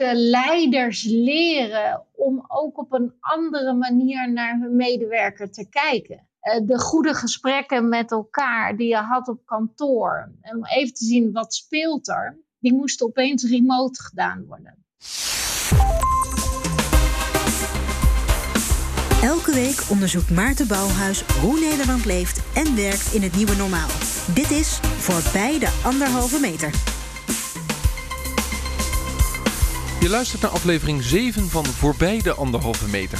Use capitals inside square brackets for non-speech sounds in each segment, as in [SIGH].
de leiders leren om ook op een andere manier naar hun medewerker te kijken. Eh, de goede gesprekken met elkaar die je had op kantoor, om even te zien wat speelt er, die moesten opeens remote gedaan worden. Elke week onderzoekt Maarten Bouwhuis hoe Nederland leeft en werkt in het nieuwe normaal. Dit is Voorbij de Anderhalve Meter. Je luistert naar aflevering 7 van Voorbij de Anderhalve Meter.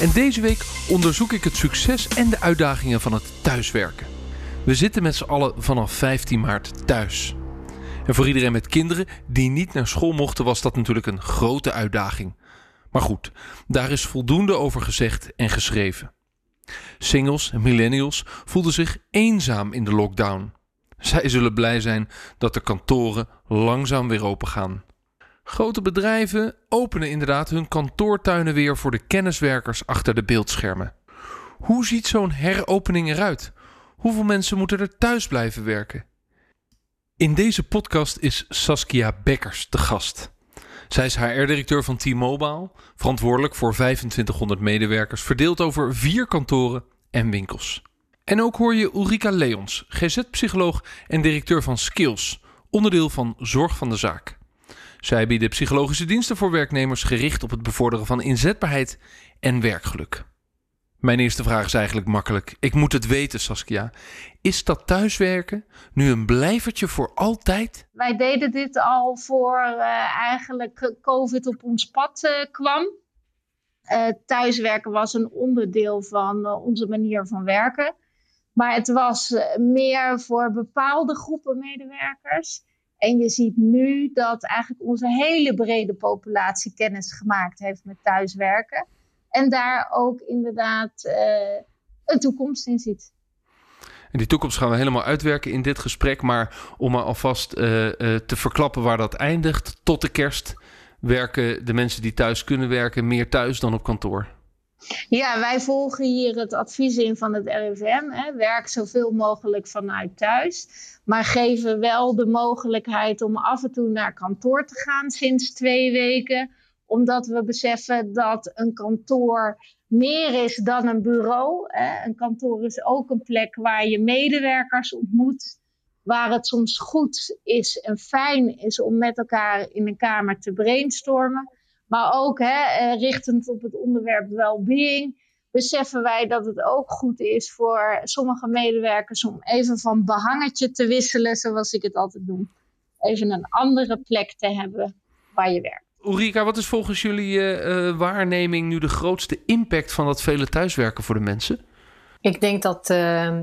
En deze week onderzoek ik het succes en de uitdagingen van het thuiswerken. We zitten met z'n allen vanaf 15 maart thuis. En voor iedereen met kinderen die niet naar school mochten, was dat natuurlijk een grote uitdaging. Maar goed, daar is voldoende over gezegd en geschreven. Singles en millennials voelden zich eenzaam in de lockdown. Zij zullen blij zijn dat de kantoren langzaam weer open gaan. Grote bedrijven openen inderdaad hun kantoortuinen weer voor de kenniswerkers achter de beeldschermen. Hoe ziet zo'n heropening eruit? Hoeveel mensen moeten er thuis blijven werken? In deze podcast is Saskia Bekkers de gast. Zij is HR-directeur van T-Mobile, verantwoordelijk voor 2500 medewerkers, verdeeld over vier kantoren en winkels. En ook hoor je Ulrika Leons, GZ-psycholoog en directeur van Skills, onderdeel van Zorg van de Zaak. Zij bieden psychologische diensten voor werknemers gericht op het bevorderen van inzetbaarheid en werkgeluk. Mijn eerste vraag is eigenlijk makkelijk. Ik moet het weten, Saskia. Is dat thuiswerken nu een blijvertje voor altijd? Wij deden dit al voor uh, eigenlijk COVID op ons pad uh, kwam. Uh, thuiswerken was een onderdeel van onze manier van werken. Maar het was meer voor bepaalde groepen medewerkers. En je ziet nu dat eigenlijk onze hele brede populatie kennis gemaakt heeft met thuiswerken. En daar ook inderdaad uh, een toekomst in ziet. En die toekomst gaan we helemaal uitwerken in dit gesprek. Maar om alvast uh, uh, te verklappen waar dat eindigt. Tot de kerst werken de mensen die thuis kunnen werken meer thuis dan op kantoor. Ja, wij volgen hier het advies in van het RIVM. Hè. Werk zoveel mogelijk vanuit thuis. Maar geven wel de mogelijkheid om af en toe naar kantoor te gaan sinds twee weken. Omdat we beseffen dat een kantoor meer is dan een bureau. Hè. Een kantoor is ook een plek waar je medewerkers ontmoet. Waar het soms goed is en fijn is om met elkaar in een kamer te brainstormen. Maar ook hè, eh, richtend op het onderwerp well-being beseffen wij dat het ook goed is voor sommige medewerkers om even van behangetje te wisselen, zoals ik het altijd doe. Even een andere plek te hebben waar je werkt. Ulrika, wat is volgens jullie uh, waarneming nu de grootste impact van dat vele thuiswerken voor de mensen? Ik denk dat uh,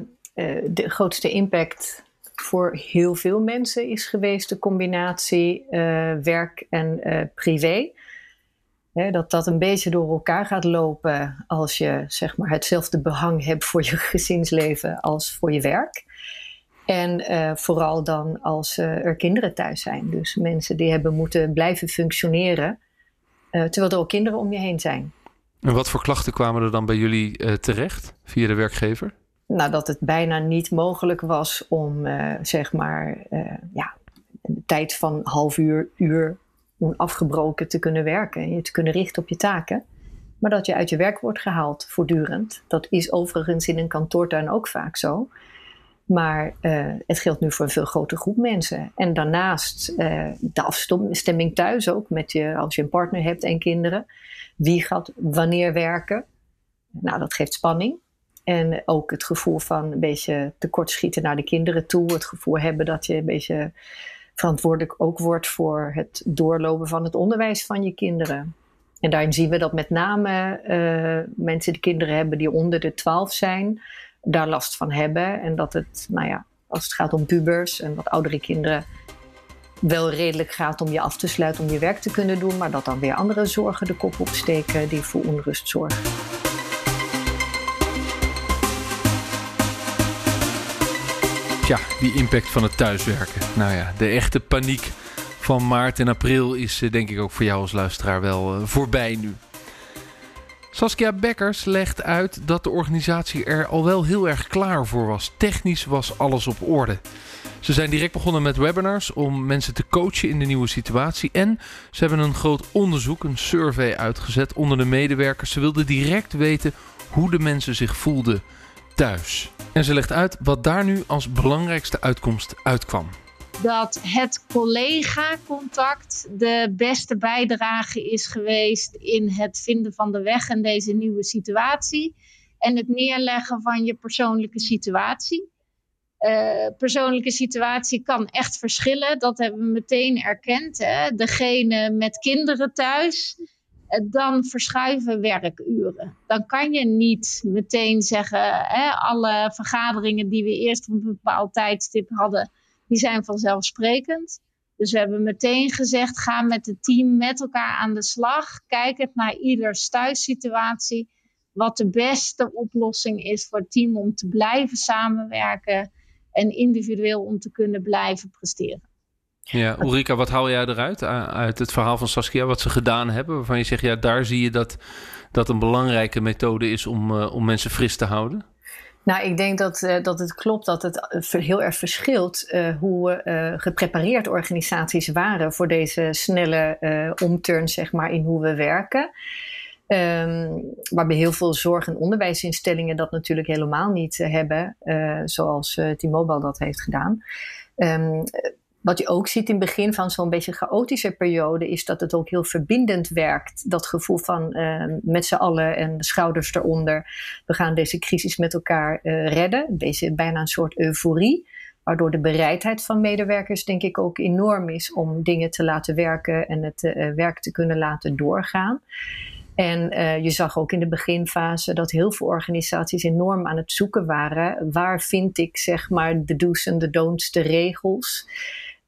de grootste impact voor heel veel mensen is geweest de combinatie werk en privé dat dat een beetje door elkaar gaat lopen als je zeg maar, hetzelfde behang hebt voor je [LAUGHS] gezinsleven als voor je werk. En uh, vooral dan als uh, er kinderen thuis zijn. Dus mensen die hebben moeten blijven functioneren uh, terwijl er ook kinderen om je heen zijn. En wat voor klachten kwamen er dan bij jullie terecht via de werkgever? Nou, dat het bijna niet mogelijk was om zeg maar ja, een tijd van half uur, uur onafgebroken te kunnen werken en je te kunnen richten op je taken. Maar dat je uit je werk wordt gehaald voortdurend. Dat is overigens in een kantoortuin ook vaak zo. Maar uh, het geldt nu voor een veel grotere groep mensen. En daarnaast uh, de afstemming thuis ook, met je, als je een partner hebt en kinderen. Wie gaat wanneer werken? Nou, dat geeft spanning. En ook het gevoel van een beetje tekortschieten naar de kinderen toe. Het gevoel hebben dat je een beetje verantwoordelijk ook wordt voor het doorlopen van het onderwijs van je kinderen. En daarin zien we dat met name uh, mensen die kinderen hebben die onder de 12 zijn, daar last van hebben. En dat het, nou ja, als het gaat om pubers en wat oudere kinderen, wel redelijk gaat om je af te sluiten om je werk te kunnen doen, maar dat dan weer andere zorgen de kop opsteken die voor onrust zorgen. Ja, die impact van het thuiswerken. Nou ja, de echte paniek van maart en april is eh, denk ik ook voor jou als luisteraar wel uh, voorbij nu. Saskia Bekkers legt uit dat de organisatie er al wel heel erg klaar voor was. Technisch was alles op orde. Ze zijn direct begonnen met webinars om mensen te coachen in de nieuwe situatie. En ze hebben een groot onderzoek, een survey uitgezet onder de medewerkers. Ze wilden direct weten hoe de mensen zich voelden thuis. En ze legt uit wat daar nu als belangrijkste uitkomst uitkwam dat het collega-contact de beste bijdrage is geweest in het vinden van de weg in deze nieuwe situatie en het neerleggen van je persoonlijke situatie. Uh, persoonlijke situatie kan echt verschillen. Dat hebben we meteen erkend. Hè? Degene met kinderen thuis, dan verschuiven werkuren. Dan kan je niet meteen zeggen: hè, alle vergaderingen die we eerst op een bepaald tijdstip hadden, die zijn vanzelfsprekend. Dus we hebben meteen gezegd: ga met het team met elkaar aan de slag. Kijk het naar ieders thuissituatie. Wat de beste oplossing is voor het team om te blijven samenwerken en individueel om te kunnen blijven presteren. Ja, Ulrika, wat haal jij eruit uit het verhaal van Saskia, wat ze gedaan hebben, waarvan je zegt, ja, daar zie je dat dat een belangrijke methode is om, uh, om mensen fris te houden? Nou, ik denk dat, uh, dat het klopt dat het heel erg verschilt uh, hoe uh, geprepareerd organisaties waren voor deze snelle omturn, zeg maar, in hoe we werken. Um, waarbij heel veel zorg- en onderwijsinstellingen dat natuurlijk helemaal niet hebben, zoals T-Mobile dat heeft gedaan. Um, wat je ook ziet in het begin van zo'n beetje chaotische periode, is dat het ook heel verbindend werkt. Dat gevoel van uh, met z'n allen en de schouders eronder. We gaan deze crisis met elkaar uh, redden. Deze bijna een soort euforie. Waardoor de bereidheid van medewerkers, denk ik, ook enorm is om dingen te laten werken en het uh, werk te kunnen laten doorgaan. En uh, je zag ook in de beginfase dat heel veel organisaties enorm aan het zoeken waren. Waar vind ik zeg maar de do's en de don'ts, de regels?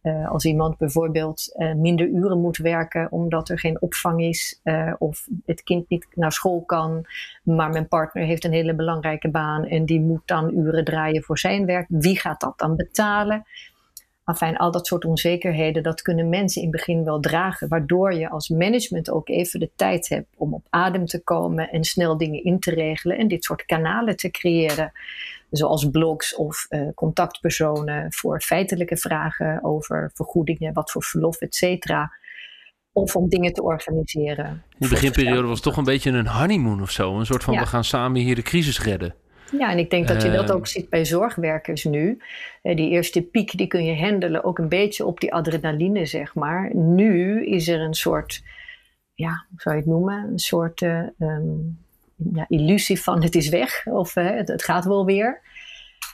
Uh, als iemand bijvoorbeeld uh, minder uren moet werken omdat er geen opvang is uh, of het kind niet naar school kan, maar mijn partner heeft een hele belangrijke baan en die moet dan uren draaien voor zijn werk, wie gaat dat dan betalen? Enfin, al dat soort onzekerheden, dat kunnen mensen in het begin wel dragen, waardoor je als management ook even de tijd hebt om op adem te komen en snel dingen in te regelen en dit soort kanalen te creëren zoals blogs of uh, contactpersonen voor feitelijke vragen over vergoedingen, wat voor verlof, et cetera. Of om dingen te organiseren. In de beginperiode was het toch een beetje een honeymoon of zo. Een soort van we gaan samen hier de crisis redden. Ja, en ik denk dat je dat ook ziet bij zorgwerkers nu. Uh, die eerste piek die kun je handelen ook een beetje op die adrenaline, zeg maar. Nu is er een soort, ja, hoe zou je het noemen? Een soort um, ja, illusie van het is weg of het, het, gaat wel weer.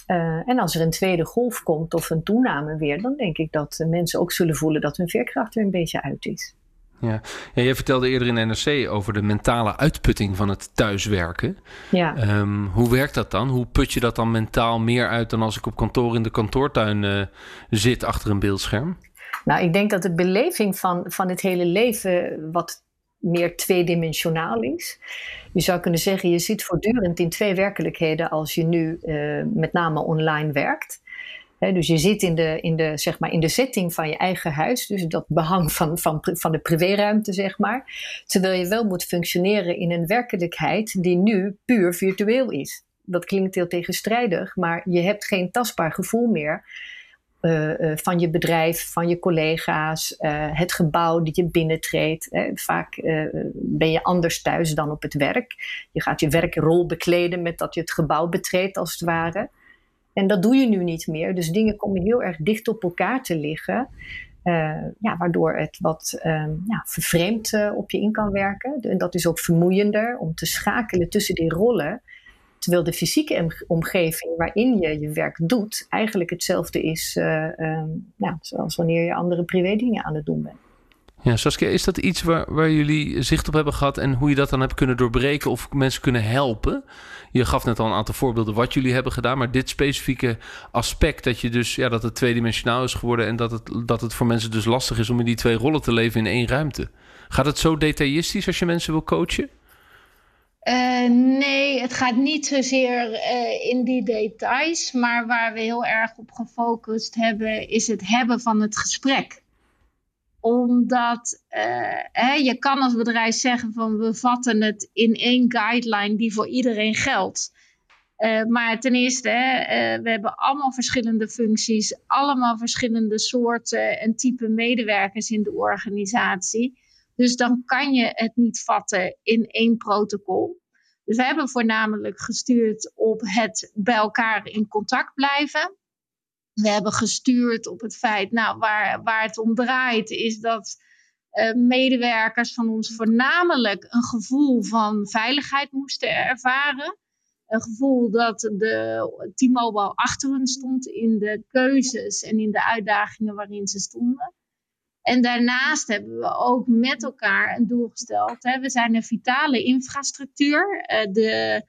Uh, en als er een tweede golf komt of een toename weer, dan denk ik dat mensen ook zullen voelen dat hun veerkracht er een beetje uit is. Ja. ja, jij vertelde eerder in NRC over de mentale uitputting van het thuiswerken. Ja. Um, hoe werkt dat dan? Hoe put je dat dan mentaal meer uit dan als ik op kantoor in de kantoortuin uh, zit achter een beeldscherm? Nou, ik denk dat de beleving van, van het hele leven wat meer tweedimensionaal is. Je zou kunnen zeggen, je zit voortdurend in twee werkelijkheden als je nu uh, met name online werkt. Dus je zit in de, in, de, zeg maar, in de setting van je eigen huis, dus dat behang van, van, van de privéruimte, zeg maar. Terwijl je wel moet functioneren in een werkelijkheid die nu puur virtueel is. Dat klinkt heel tegenstrijdig, maar je hebt geen tastbaar gevoel meer van je bedrijf, van je collega's, uh, het gebouw dat je binnentreedt. vaak ben je anders thuis dan op het werk. Je gaat je werkrol bekleden met dat je het gebouw betreedt, als het ware. En dat doe je nu niet meer. Dus dingen komen heel erg dicht op elkaar te liggen. ja, waardoor het wat ja, vervreemd op je in kan werken. En dat is ook vermoeiender om te schakelen tussen die rollen. Terwijl de fysieke omgeving waarin je je werk doet eigenlijk hetzelfde is uh, uh, ja, zoals wanneer je andere privé dingen aan het doen bent. Ja, Saskia, is dat iets waar, waar jullie zicht op hebben gehad en hoe je dat dan hebt kunnen doorbreken of mensen kunnen helpen? Je gaf net al een aantal voorbeelden wat jullie hebben gedaan, maar dit specifieke aspect dat je dus ja, dat het tweedimensionaal is geworden en dat het, dat het voor mensen dus lastig is om in die twee rollen te leven in één ruimte. Gaat het zo detailistisch als je mensen wil coachen? Uh, nee, het gaat niet zozeer uh, in die details, maar waar we heel erg op gefocust hebben, is het hebben van het gesprek. Omdat uh, hè, je kan als bedrijf zeggen van we vatten het in één guideline die voor iedereen geldt. Maar ten eerste, uh, we hebben allemaal verschillende functies, allemaal verschillende soorten en type medewerkers in de organisatie. Dus dan kan je het niet vatten in één protocol. Dus we hebben voornamelijk gestuurd op het bij elkaar in contact blijven. We hebben gestuurd op het feit, nou, waar, waar het om draait, is dat uh, medewerkers van ons voornamelijk een gevoel van veiligheid moesten ervaren. Een gevoel dat de T-Mobile achter hen stond in de keuzes en in de uitdagingen waarin ze stonden. En daarnaast hebben we ook met elkaar een doel gesteld. Hè. We zijn een vitale infrastructuur. Uh, de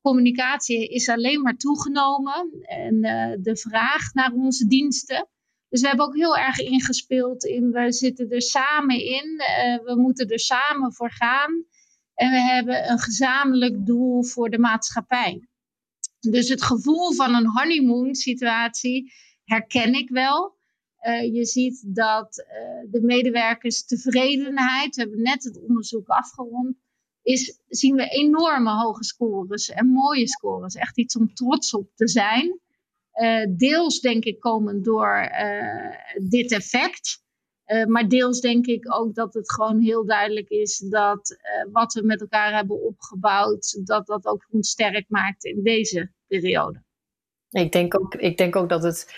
communicatie is alleen maar toegenomen. En uh, de vraag naar onze diensten. Dus we hebben ook heel erg ingespeeld in we zitten er samen in. Uh, we moeten er samen voor gaan. En we hebben een gezamenlijk doel voor de maatschappij. Dus het gevoel van een honeymoon situatie herken ik wel. Uh, je ziet dat uh, de medewerkers tevredenheid, we hebben net het onderzoek afgerond, is, zien we enorme hoge scores en mooie scores. Echt iets om trots op te zijn. Uh, deels denk ik komen door dit effect. maar deels denk ik ook dat het gewoon heel duidelijk is dat wat we met elkaar hebben opgebouwd, dat dat ook ons sterk maakt in deze periode. Ik denk ook, ik denk ook dat het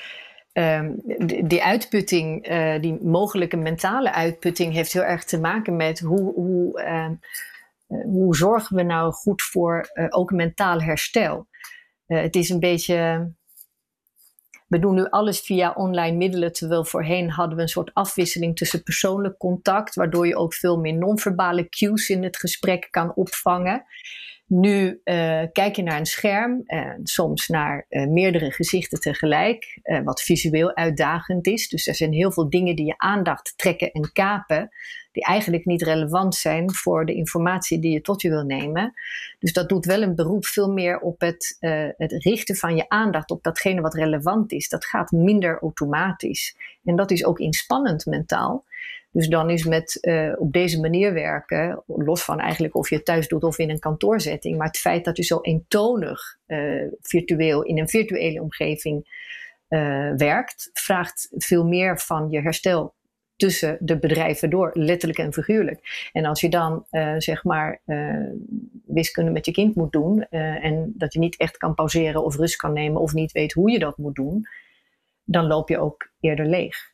Um, die, uitputting, uh, die mogelijke mentale uitputting, heeft heel erg te maken met hoe, hoe, uh, hoe zorgen we nou goed voor uh, ook mentaal herstel. het is een beetje. We doen nu alles via online middelen, terwijl voorheen hadden we een soort afwisseling tussen persoonlijk contact, waardoor je ook veel meer non-verbale cues in het gesprek kan opvangen. Nu uh, kijk je naar een scherm, en soms naar uh, meerdere gezichten tegelijk, uh, wat visueel uitdagend is. Dus er zijn heel veel dingen die je aandacht trekken en kapen, die eigenlijk niet relevant zijn voor de informatie die je tot je wil nemen. Dus dat doet wel een beroep veel meer op het, het richten van je aandacht op datgene wat relevant is. Dat gaat minder automatisch. En dat is ook inspannend mentaal. Dus dan is met uh, op deze manier werken, los van eigenlijk of je het thuis doet of in een kantoorzetting, maar het feit dat je zo eentonig uh, virtueel in een virtuele omgeving uh, werkt, vraagt veel meer van je herstel tussen de bedrijven door, letterlijk en figuurlijk. En als je dan zeg maar wiskunde met je kind moet doen en dat je niet echt kan pauzeren of rust kan nemen of niet weet hoe je dat moet doen, dan loop je ook eerder leeg.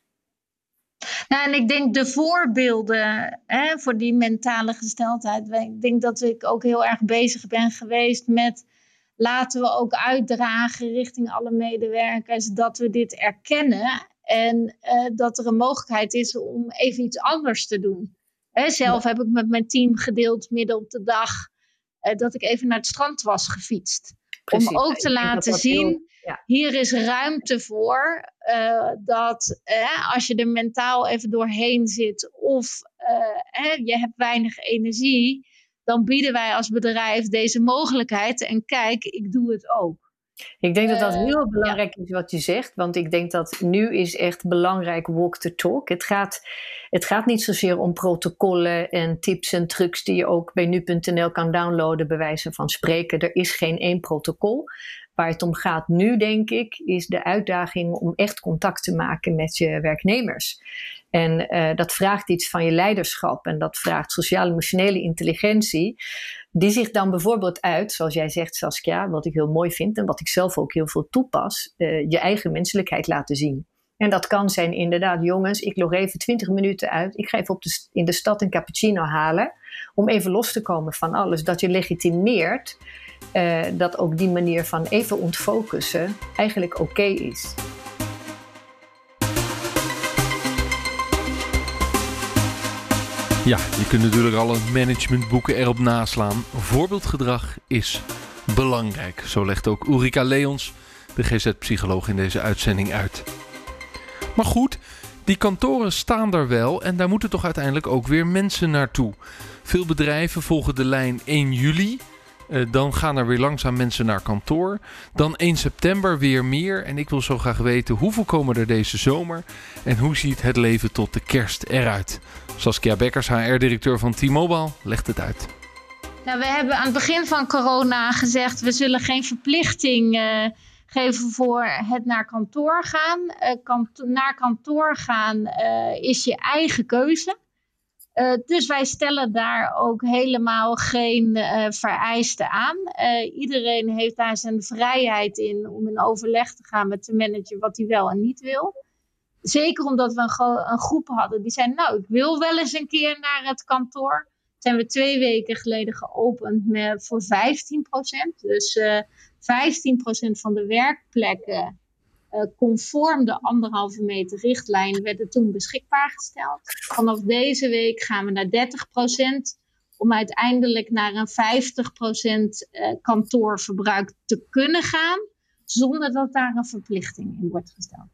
Nou, en ik denk de voorbeelden hè, voor die mentale gesteldheid. Ik denk dat ik ook heel erg bezig ben geweest met laten we ook uitdragen richting alle medewerkers dat we dit erkennen en uh, dat er een mogelijkheid is om even iets anders te doen. Hè, zelf heb ik met mijn team gedeeld midden op de dag uh, dat ik even naar het strand was gefietst. Om ook te laten zien, ja. hier is ruimte voor uh, dat uh, als je er mentaal even doorheen zit of uh, je hebt weinig energie, dan bieden wij als bedrijf deze mogelijkheid. En kijk, ik doe het ook. Ik denk dat dat heel belangrijk is wat je zegt, want ik denk dat nu is echt belangrijk walk the talk. Het gaat, het gaat niet zozeer om protocollen en tips en trucs die je ook bij nu.nl kan downloaden, bij wijze van spreken. Er is geen één protocol. Waar het om gaat nu, denk ik, is de uitdaging om echt contact te maken met je werknemers. En uh, dat vraagt iets van je leiderschap en dat vraagt sociaal-emotionele intelligentie. Die zich dan bijvoorbeeld uit, zoals jij zegt, Saskia, wat ik heel mooi vind en wat ik zelf ook heel veel toepas, uh, je eigen menselijkheid laten zien. En dat kan zijn inderdaad, jongens, ik log even 20 minuten uit. Ik ga even op de, in de stad een cappuccino halen. Om even los te komen van alles. Dat je legitimeert uh, dat ook die manier van even ontfocussen eigenlijk oké is. Ja, je kunt natuurlijk alle managementboeken erop naslaan. Voorbeeldgedrag is belangrijk. Zo legt ook Ulrika Leons, de GZ-psycholoog, in deze uitzending uit. Maar goed, die kantoren staan er wel en daar moeten toch uiteindelijk ook weer mensen naartoe. Veel bedrijven volgen de lijn 1 juli. Uh, dan gaan er weer langzaam mensen naar kantoor. Dan 1 september weer meer. En ik wil zo graag weten hoeveel komen er deze zomer. En hoe ziet het leven tot de kerst eruit? Saskia Bekkers, HR-directeur van T-Mobile, legt het uit. Nou, we hebben aan het begin van corona gezegd: we zullen geen verplichting uh, geven voor het naar kantoor gaan. Uh, naar kantoor gaan is je eigen keuze. Dus wij stellen daar ook helemaal geen vereisten aan. iedereen heeft daar zijn vrijheid in om in overleg te gaan met de manager wat hij wel en niet wil. Zeker omdat we een, een groep hadden die zei: Nou, ik wil wel eens een keer naar het kantoor zijn we twee weken geleden geopend met, voor 15%. Dus uh, eh, 15% van de werkplekken uh, conform de anderhalve meter richtlijn werden toen beschikbaar gesteld. Vanaf deze week gaan we naar 30% om uiteindelijk naar een 50% uh, kantoorverbruik te kunnen gaan, zonder dat daar een verplichting in wordt gesteld.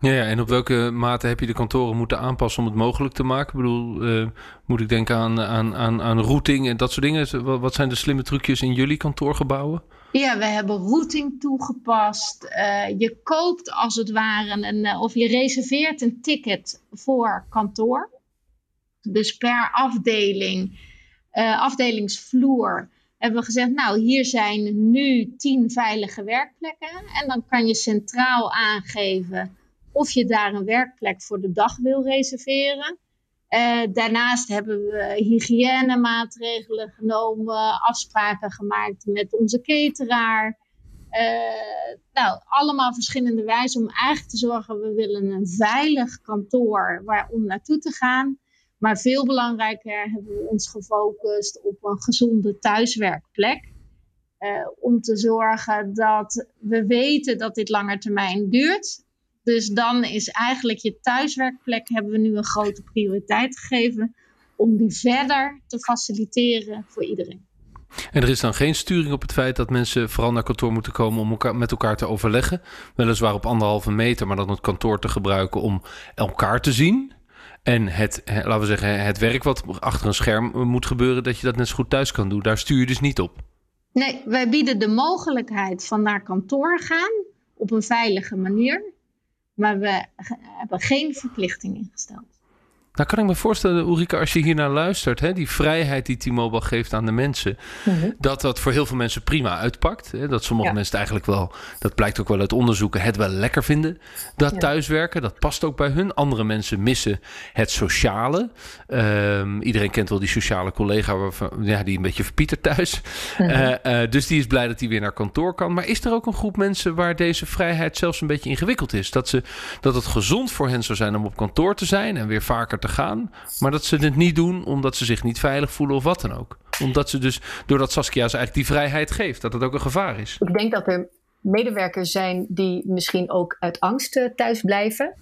Ja, ja, en op welke mate heb je de kantoren moeten aanpassen om het mogelijk te maken? Ik bedoel, uh, moet ik denken aan, aan, aan, aan routing en dat soort dingen? Wat zijn de slimme trucjes in jullie kantoorgebouwen? Ja, we hebben routing toegepast. Uh, je koopt als het ware een, uh, of je reserveert een ticket voor kantoor. Dus per afdeling, afdelingsvloer, hebben we gezegd: Nou, hier zijn nu tien veilige werkplekken. En dan kan je centraal aangeven of je daar een werkplek voor de dag wil reserveren. Uh, daarnaast hebben we hygiënemaatregelen genomen, afspraken gemaakt met onze cateraar. Uh, nou, allemaal verschillende wijzen om eigenlijk te zorgen, we willen een veilig kantoor waar, om naartoe te gaan. Maar veel belangrijker hebben we ons gefocust op een gezonde thuiswerkplek. Uh, om te zorgen dat we weten dat dit langer termijn duurt. Dus dan is eigenlijk je thuiswerkplek, hebben we nu een grote prioriteit gegeven om die verder te faciliteren voor iedereen. En er is dan geen sturing op het feit dat mensen vooral naar kantoor moeten komen om elkaar, met elkaar te overleggen. Weliswaar op anderhalve meter, maar dan het kantoor te gebruiken om elkaar te zien. En het, laten we zeggen, het werk wat achter een scherm moet gebeuren, dat je dat net zo goed thuis kan doen. Daar stuur je dus niet op. Nee, wij bieden de mogelijkheid van naar kantoor gaan op een veilige manier. Maar we hebben geen verplichting ingesteld. Nou kan ik me voorstellen, Ulrike, als je hier naar luistert, hè, die vrijheid die T-Mobile geeft aan de mensen, mhm. dat dat voor heel veel mensen prima uitpakt. Hè? Dat sommige mensen het eigenlijk wel, dat blijkt ook wel uit onderzoeken, het wel lekker vinden. Dat thuiswerken, dat past ook bij hun. Andere mensen missen het sociale. Um, iedereen kent wel die sociale collega waarvan, ja, die een beetje verpietert thuis. Mhm. Uh, uh, dus die is blij dat hij weer naar kantoor kan. Maar is er ook een groep mensen waar deze vrijheid zelfs een beetje ingewikkeld is? Dat, ze, dat het gezond voor hen zou zijn om op kantoor te zijn en weer vaker te gaan. Maar dat ze het niet doen omdat ze zich niet veilig voelen of wat dan ook. Omdat ze dus, doordat Saskia ze eigenlijk die vrijheid geeft, dat het ook een gevaar is. Ik denk dat er medewerkers zijn die misschien ook uit angst eh, thuis blijven.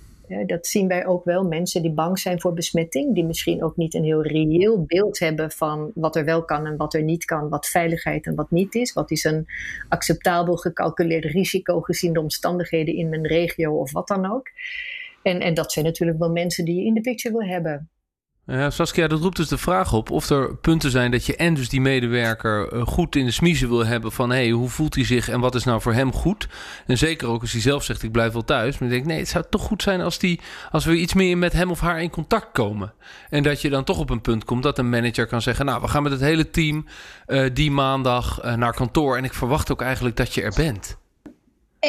Dat zien wij ook wel. Mensen die bang zijn voor besmetting, die misschien ook niet een heel reëel beeld hebben van wat er wel kan en wat er niet kan, wat veiligheid en wat niet is. Wat is een acceptabel gecalculeerd risico gezien de omstandigheden in mijn regio of wat dan ook. En, en dat zijn natuurlijk wel mensen die je in de picture wil hebben. Ja, Saskia, dat roept dus de vraag op of er punten zijn dat je en dus die medewerker eh, goed in de smiezen wil hebben van hé, hey, hoe voelt hij zich en wat is nou voor hem goed? En zeker ook als hij zelf zegt ik blijf wel thuis. Maar ik denk nee, het zou toch goed zijn als, die, als we iets meer met hem of haar in contact komen. En dat je dan toch op een punt komt dat een manager kan zeggen nou, we gaan met het hele team uh, die maandag uh, naar kantoor en ik verwacht ook eigenlijk dat je er bent.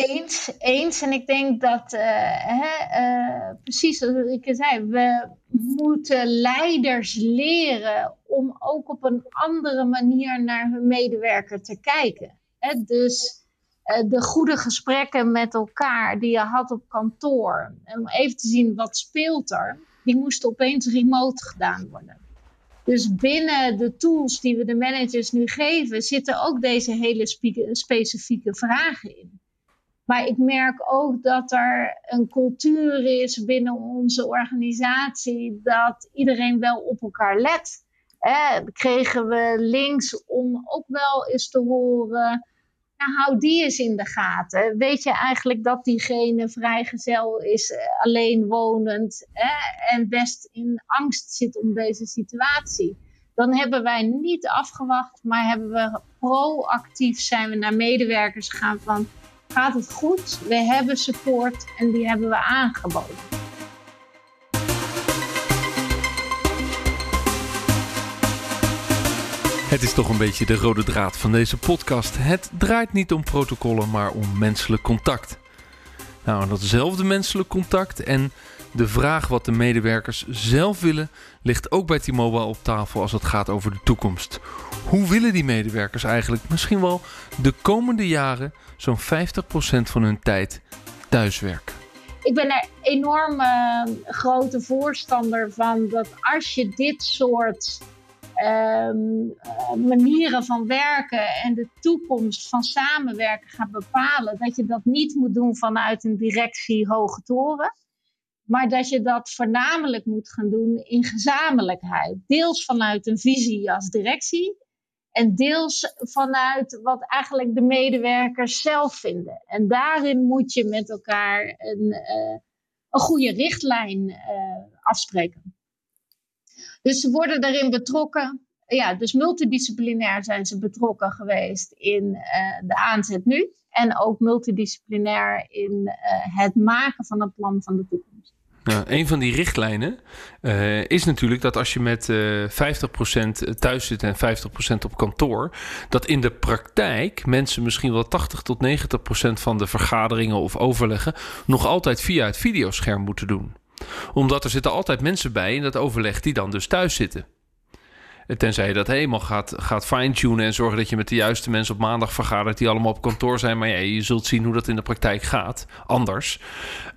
Eens, eens. En ik denk dat, uh, hè, uh, precies zoals ik zei, we moeten leiders leren om ook op een andere manier naar hun medewerker te kijken. Hè? Dus uh, de goede gesprekken met elkaar die je had op kantoor, om even te zien wat speelt er, die moesten opeens remote gedaan worden. Dus binnen de tools die we de managers nu geven, zitten ook deze hele specifieke vragen in. Maar ik merk ook dat er een cultuur is binnen onze organisatie dat iedereen wel op elkaar let. Eh, kregen we links om ook wel eens te horen. Nou, hou die eens in de gaten. Weet je eigenlijk dat diegene vrijgezel is, eh, alleen wonend en best in angst zit om deze situatie? Dan hebben wij niet afgewacht, maar hebben we proactief zijn we naar medewerkers gegaan van gaat het goed. We hebben support en die hebben we aangeboden. Het is toch een beetje de rode draad van deze podcast. Het draait niet om protocollen, maar om menselijk contact. Nou, datzelfde menselijk contact en de vraag wat de medewerkers zelf willen, ligt ook bij T-Mobile op tafel als het gaat over de toekomst. Hoe willen die medewerkers eigenlijk misschien wel de komende jaren zo'n 50% van hun tijd thuiswerken? Ik ben er enorm uh, grote voorstander van dat als je dit soort um, manieren van werken en de toekomst van samenwerken gaat bepalen, dat je dat niet moet doen vanuit een directie hoge toren. Maar dat je dat voornamelijk moet gaan doen in gezamenlijkheid. Deels vanuit een visie als directie. En deels vanuit wat eigenlijk de medewerkers zelf vinden. En daarin moet je met elkaar een, uh, een goede richtlijn uh, afspreken. Dus ze worden daarin betrokken. Ja, dus multidisciplinair zijn ze betrokken geweest in uh, de aanzet nu. En ook multidisciplinair in het maken van een plan van de toekomst. Een van die richtlijnen uh, is natuurlijk dat als je met uh, 50% thuis zit en 50% op kantoor, dat in de praktijk mensen misschien wel 80 tot 90% van de vergaderingen of overleggen nog altijd via het videoscherm moeten doen. Omdat er zitten altijd mensen bij in dat overleg die dan dus thuis zitten. Tenzij je dat helemaal gaat, gaat fine-tunen en zorgen dat je met de juiste mensen op maandag vergadert die allemaal op kantoor zijn. Maar ja, je zult zien hoe dat in de praktijk gaat. Anders.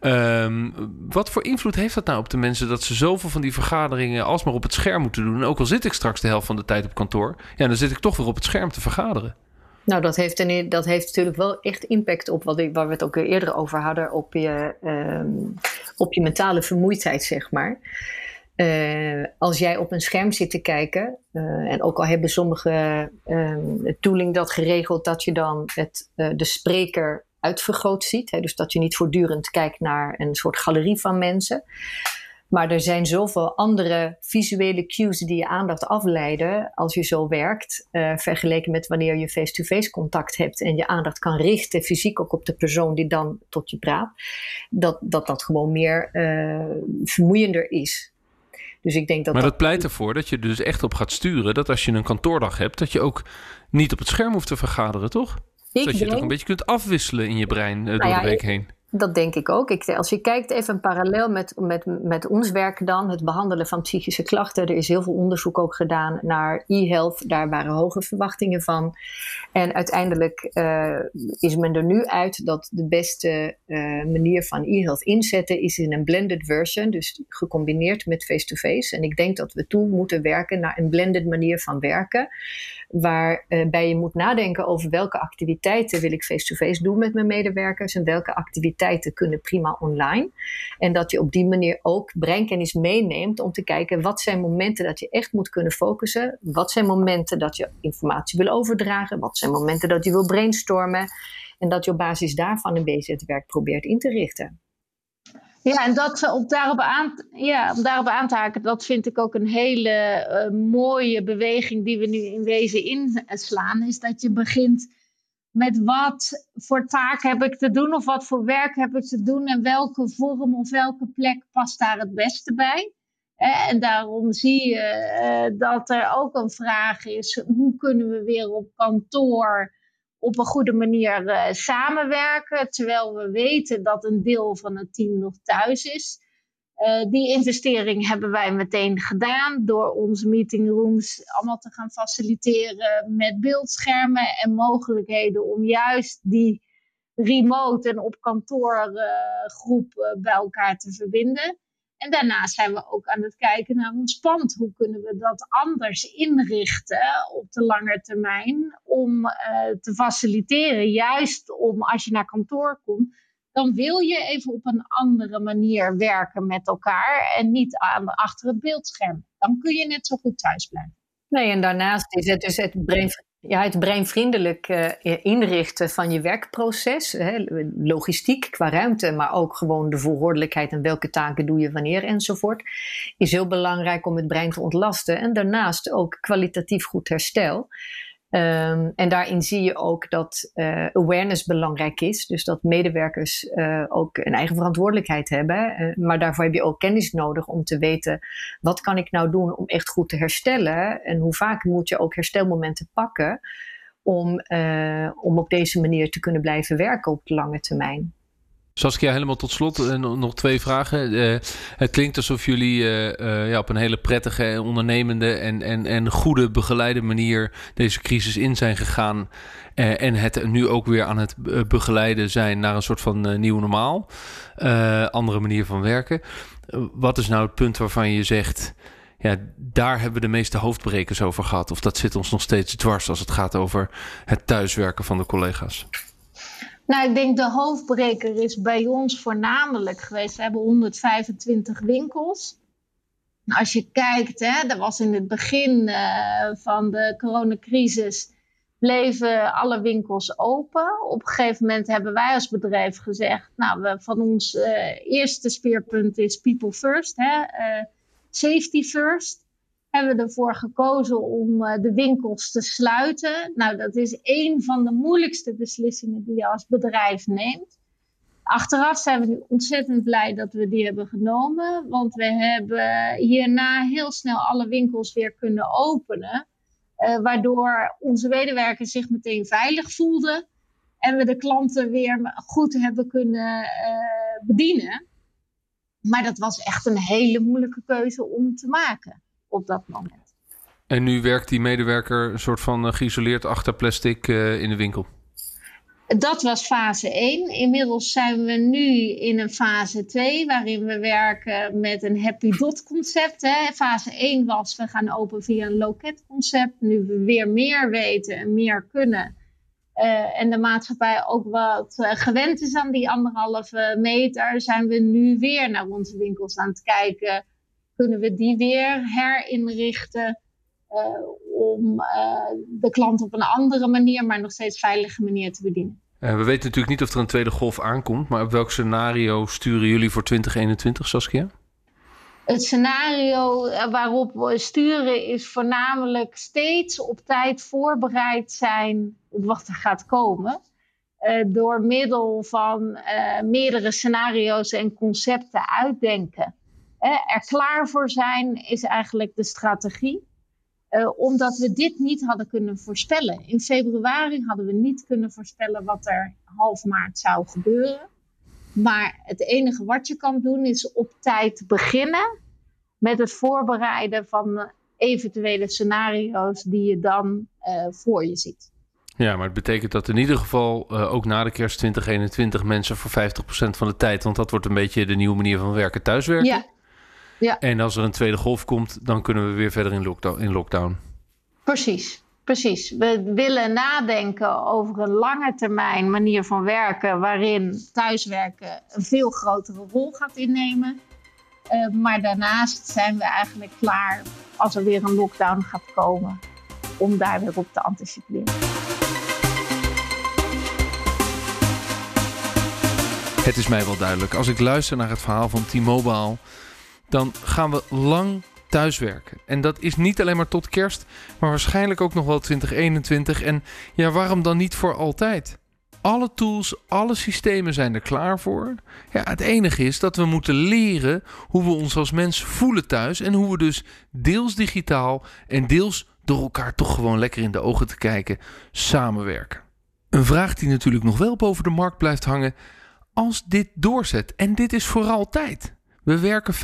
Um, wat voor invloed heeft dat nou op de mensen dat ze zoveel van die vergaderingen alsmaar op het scherm moeten doen? En ook al zit ik straks de helft van de tijd op kantoor, ja, dan zit ik toch weer op het scherm te vergaderen. Nou, dat heeft, een, dat heeft natuurlijk wel echt impact op wat ik, waar we het ook eerder over hadden, op je, um, op je mentale vermoeidheid, zeg maar. Uh, als jij op een scherm zit te kijken, uh, en ook al hebben sommige uh, tooling dat geregeld dat je dan het, uh, de spreker uitvergroot ziet. Hè, dus dat je niet voortdurend kijkt naar een soort galerie van mensen. Maar er zijn zoveel andere visuele cues die je aandacht afleiden als je zo werkt, vergeleken met wanneer je face-to-face -face contact hebt en je aandacht kan richten, fysiek ook op de persoon die dan tot je praat, dat dat, dat gewoon meer vermoeiender is. Dus ik denk dat maar dat, pleit ervoor dat je er dus echt op gaat sturen dat als je een kantoordag hebt, dat je ook niet op het scherm hoeft te vergaderen, toch? Ik dat je het ook een beetje kunt afwisselen in je brein uh, door de week heen. Dat denk ik ook. Ik, als je kijkt even parallel met, met, met ons werk dan, het behandelen van psychische klachten. Er is heel veel onderzoek ook gedaan naar e-health. Daar waren hoge verwachtingen van. En uiteindelijk uh, is men er nu uit dat de beste uh, manier van e-health inzetten is in een blended version. Dus gecombineerd met face-to-face. -face. En ik denk dat we toe moeten werken naar een blended manier van werken waarbij je moet nadenken over welke activiteiten wil ik face-to-face doen met mijn medewerkers en welke activiteiten kunnen prima online. En dat je op die manier ook breinkennis meeneemt om te kijken wat zijn momenten dat je echt moet kunnen focussen, wat zijn momenten dat je informatie wil overdragen, wat zijn momenten dat je wil brainstormen en dat je op basis daarvan een beetje het werk probeert in te richten. Ja, en dat, op daarop aan, ja, om daarop aan te haken, dat vind ik ook een hele uh, mooie beweging die we nu in wezen inslaan. Is dat je begint met wat voor taak heb ik te doen of wat voor werk heb ik te doen en welke vorm of welke plek past daar het beste bij. En daarom zie je uh, dat er ook een vraag is: hoe kunnen we weer op kantoor op een goede manier uh, samenwerken, terwijl we weten dat een deel van het team nog thuis is. Uh, die investering hebben wij meteen gedaan door onze meetingrooms allemaal te gaan faciliteren met beeldschermen en mogelijkheden om juist die remote en op kantoor uh, groep bij elkaar te verbinden. En daarnaast zijn we ook aan het kijken naar ons pand. Hoe kunnen we dat anders inrichten op de lange termijn om te faciliteren? Juist om als je naar kantoor komt, dan wil je even op een andere manier werken met elkaar en niet aan, achter het beeldscherm. Dan kun je net zo goed thuis blijven. Nee, en daarnaast is het dus het brain ja, het breinvriendelijk uh, inrichten van je werkproces, logistiek qua ruimte, maar ook gewoon de volgordelijkheid en welke taken doe je wanneer enzovoort, is heel belangrijk om het brein te ontlasten. En daarnaast ook kwalitatief goed herstel. Um, en daarin zie je ook dat uh, awareness belangrijk is. Dus dat medewerkers uh, ook een eigen verantwoordelijkheid hebben. Uh, maar daarvoor heb je ook kennis nodig om te weten wat kan ik nou doen om echt goed te herstellen. En hoe vaak moet je ook herstelmomenten pakken om, om op deze manier te kunnen blijven werken op de lange termijn. Saskia, helemaal tot slot uh, nog twee vragen. Uh, het klinkt alsof jullie uh, ja, op een hele prettige, ondernemende en, en, en goede begeleide manier deze crisis in zijn gegaan. en het nu ook weer aan het begeleiden zijn naar een soort van nieuw normaal. andere manier van werken. wat is nou het punt waarvan je zegt. Ja, daar hebben we de meeste hoofdbrekers over gehad. Of dat zit ons nog steeds dwars als het gaat over het thuiswerken van de collega's. Nou, ik denk de hoofdbreker is bij ons voornamelijk geweest. We hebben 125 winkels. Als je kijkt, hè, dat was in het begin uh, van de coronacrisis, bleven alle winkels open. Op een gegeven moment hebben wij als bedrijf gezegd, nou, we, van ons uh, eerste speerpunt is people first, hè, uh, safety first hebben we ervoor gekozen om uh, de winkels te sluiten. Nou, dat is een van de moeilijkste beslissingen die je als bedrijf neemt. Achteraf zijn we nu ontzettend blij dat we die hebben genomen, want we hebben hierna heel snel alle winkels weer kunnen openen, uh, waardoor onze medewerkers zich meteen veilig voelden en we de klanten weer goed hebben kunnen uh, bedienen. Maar dat was echt een hele moeilijke keuze om te maken op dat moment. En nu werkt die medewerker een soort van uh, geïsoleerd achter plastic uh, in de winkel? Dat was fase 1. Inmiddels zijn we nu in een fase 2, waarin we werken met een happy dot concept. Hè. Fase 1 was, we gaan open via een loket concept. Nu we weer meer weten en meer kunnen. Uh, en de maatschappij ook wat uh, gewend is aan die anderhalve meter, zijn we nu weer naar onze winkels aan het kijken kunnen we die weer herinrichten uh, om uh, de klant op een andere manier, maar nog steeds veilige manier te bedienen. Uh, we weten natuurlijk niet of er een tweede golf aankomt, maar op welk scenario sturen jullie voor 2021, Saskia? Het scenario waarop we sturen is voornamelijk steeds op tijd voorbereid zijn op wat er gaat komen. Door middel van meerdere scenario's en concepten uitdenken er klaar voor zijn is eigenlijk de strategie. Uh, omdat we dit niet hadden kunnen voorspellen. In februari hadden we niet kunnen voorspellen wat er half maart zou gebeuren. Maar het enige wat je kan doen is op tijd beginnen met het voorbereiden van eventuele scenario's die je dan uh, voor je ziet. Ja, maar het betekent dat in ieder geval uh, ook na de kerst 2021 mensen voor 50% van de tijd, want dat wordt een beetje de nieuwe manier van werken, thuiswerken. Ja. Ja. En als er een tweede golf komt, dan kunnen we weer verder in lockdown. In lockdown. Precies, precies. We willen nadenken over een lange termijn manier van werken, waarin thuiswerken een veel grotere rol gaat innemen. Uh, maar daarnaast zijn we eigenlijk klaar als er weer een lockdown gaat komen, om daar weer op te anticiperen. Het is mij wel duidelijk. Als ik luister naar het verhaal van T-Mobile dan gaan we lang thuiswerken. En dat is niet alleen maar tot kerst, maar waarschijnlijk ook nog wel 2021. En ja, waarom dan niet voor altijd? Alle tools, alle systemen zijn er klaar voor. Ja, het enige is dat we moeten leren hoe we ons als mens voelen thuis. En hoe we dus deels digitaal en deels door elkaar toch gewoon lekker in de ogen te kijken samenwerken. Een vraag die natuurlijk nog wel boven de markt blijft hangen. Als dit doorzet, en dit is voor altijd. We werken 50%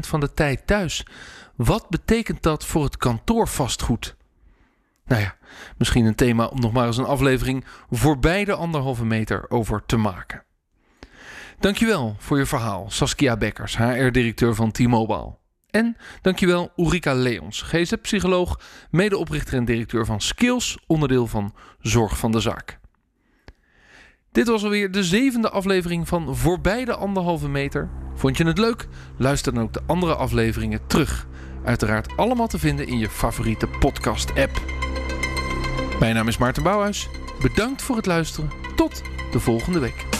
van de tijd thuis. Wat betekent dat voor het kantoorvastgoed? Nou ja, misschien een thema om nog maar eens een aflevering voorbij de anderhalve meter over te maken. Dankjewel voor je verhaal, Saskia Bekkers, HR-directeur van T-Mobile. En dankjewel Ulrika Leons, GZ-psycholoog, medeoprichter en directeur van Skills, onderdeel van Zorg van de Zaak. Dit was alweer de zevende aflevering van Voorbij de Anderhalve Meter. Vond je het leuk? Luister dan ook de andere afleveringen terug. Uiteraard allemaal te vinden in je favoriete podcast-app. Mijn naam is Maarten Bouwhuis. Bedankt voor het luisteren. Tot de volgende week.